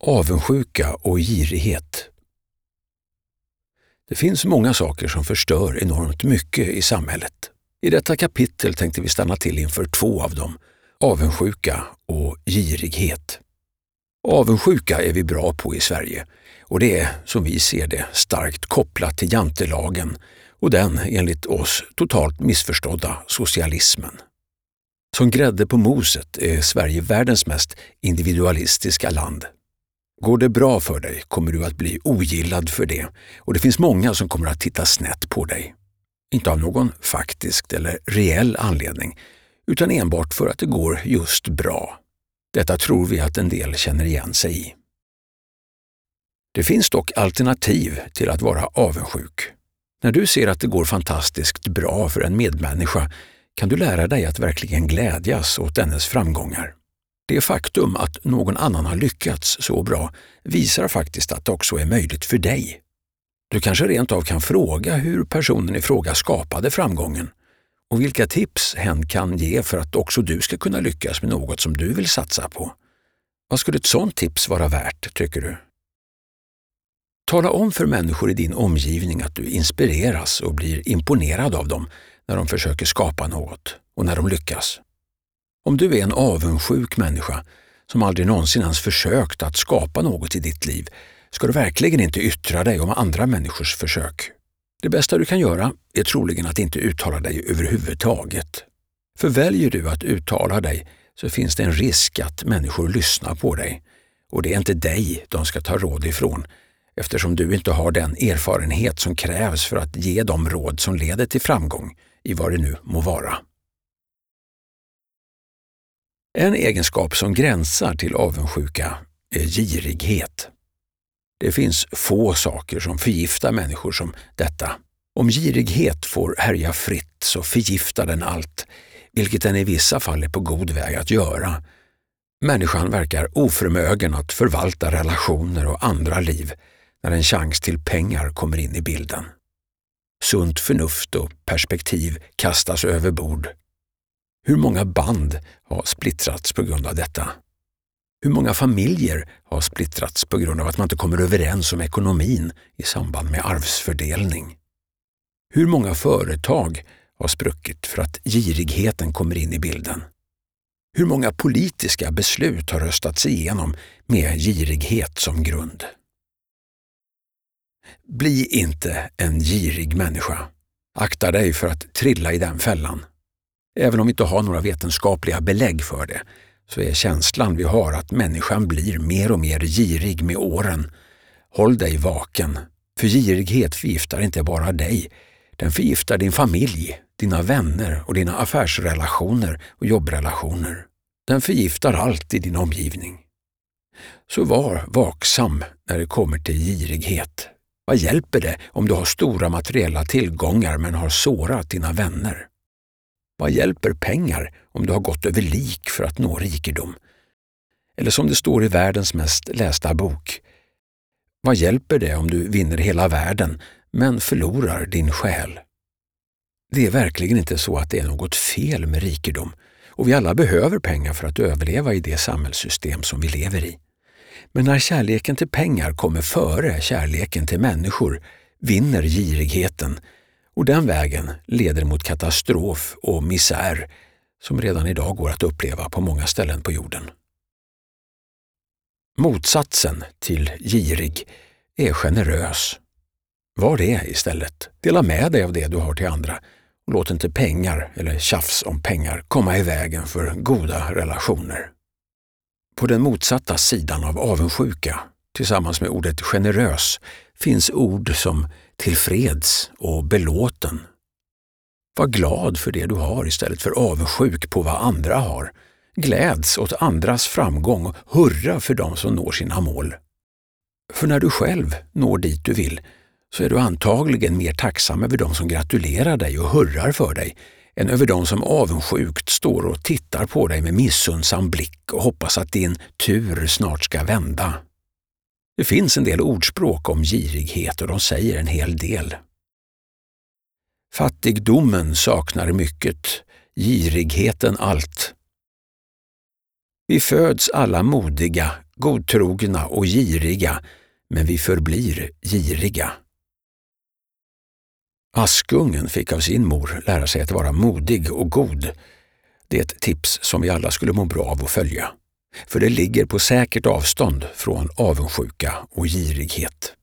Avundsjuka och girighet. Det finns många saker som förstör enormt mycket i samhället. I detta kapitel tänkte vi stanna till inför två av dem, avundsjuka och girighet. Avundsjuka är vi bra på i Sverige och det är, som vi ser det, starkt kopplat till jantelagen och den, enligt oss, totalt missförstådda socialismen. Som grädde på moset är Sverige världens mest individualistiska land. Går det bra för dig kommer du att bli ogillad för det och det finns många som kommer att titta snett på dig. Inte av någon faktisk eller reell anledning, utan enbart för att det går just bra. Detta tror vi att en del känner igen sig i. Det finns dock alternativ till att vara avundsjuk. När du ser att det går fantastiskt bra för en medmänniska kan du lära dig att verkligen glädjas åt dennes framgångar. Det faktum att någon annan har lyckats så bra visar faktiskt att det också är möjligt för dig. Du kanske rent av kan fråga hur personen i fråga skapade framgången och vilka tips hen kan ge för att också du ska kunna lyckas med något som du vill satsa på. Vad skulle ett sådant tips vara värt, tycker du? Tala om för människor i din omgivning att du inspireras och blir imponerad av dem när de försöker skapa något och när de lyckas. Om du är en avundsjuk människa som aldrig någonsin ens försökt att skapa något i ditt liv ska du verkligen inte yttra dig om andra människors försök. Det bästa du kan göra är troligen att inte uttala dig överhuvudtaget. För väljer du att uttala dig så finns det en risk att människor lyssnar på dig. Och det är inte dig de ska ta råd ifrån eftersom du inte har den erfarenhet som krävs för att ge de råd som leder till framgång i vad det nu må vara. En egenskap som gränsar till avundsjuka är girighet. Det finns få saker som förgiftar människor som detta. Om girighet får härja fritt så förgiftar den allt, vilket den i vissa fall är på god väg att göra. Människan verkar oförmögen att förvalta relationer och andra liv när en chans till pengar kommer in i bilden. Sunt förnuft och perspektiv kastas över bord. Hur många band har splittrats på grund av detta? Hur många familjer har splittrats på grund av att man inte kommer överens om ekonomin i samband med arvsfördelning? Hur många företag har spruckit för att girigheten kommer in i bilden? Hur många politiska beslut har röstats igenom med girighet som grund? Bli inte en girig människa. Akta dig för att trilla i den fällan. Även om vi inte har några vetenskapliga belägg för det, så är känslan vi har att människan blir mer och mer girig med åren. Håll dig vaken, för girighet förgiftar inte bara dig, den förgiftar din familj, dina vänner och dina affärsrelationer och jobbrelationer. Den förgiftar allt i din omgivning. Så var vaksam när det kommer till girighet. Vad hjälper det om du har stora materiella tillgångar men har sårat dina vänner? Vad hjälper pengar om du har gått över lik för att nå rikedom? Eller som det står i världens mest lästa bok. Vad hjälper det om du vinner hela världen men förlorar din själ? Det är verkligen inte så att det är något fel med rikedom och vi alla behöver pengar för att överleva i det samhällssystem som vi lever i. Men när kärleken till pengar kommer före kärleken till människor vinner girigheten och den vägen leder mot katastrof och misär som redan idag går att uppleva på många ställen på jorden. Motsatsen till girig är generös. Var det istället. Dela med dig av det du har till andra och låt inte pengar eller tjafs om pengar komma i vägen för goda relationer. På den motsatta sidan av avundsjuka, tillsammans med ordet generös, finns ord som tillfreds och belåten. Var glad för det du har istället för avundsjuk på vad andra har. Gläds åt andras framgång och hurra för dem som når sina mål. För när du själv når dit du vill så är du antagligen mer tacksam över dem som gratulerar dig och hurrar för dig än över dem som avundsjukt står och tittar på dig med missunnsam blick och hoppas att din tur snart ska vända. Det finns en del ordspråk om girighet och de säger en hel del. Fattigdomen saknar mycket, girigheten allt. Vi föds alla modiga, godtrogna och giriga, men vi förblir giriga. Askungen fick av sin mor lära sig att vara modig och god. Det är ett tips som vi alla skulle må bra av att följa. För det ligger på säkert avstånd från avundsjuka och girighet.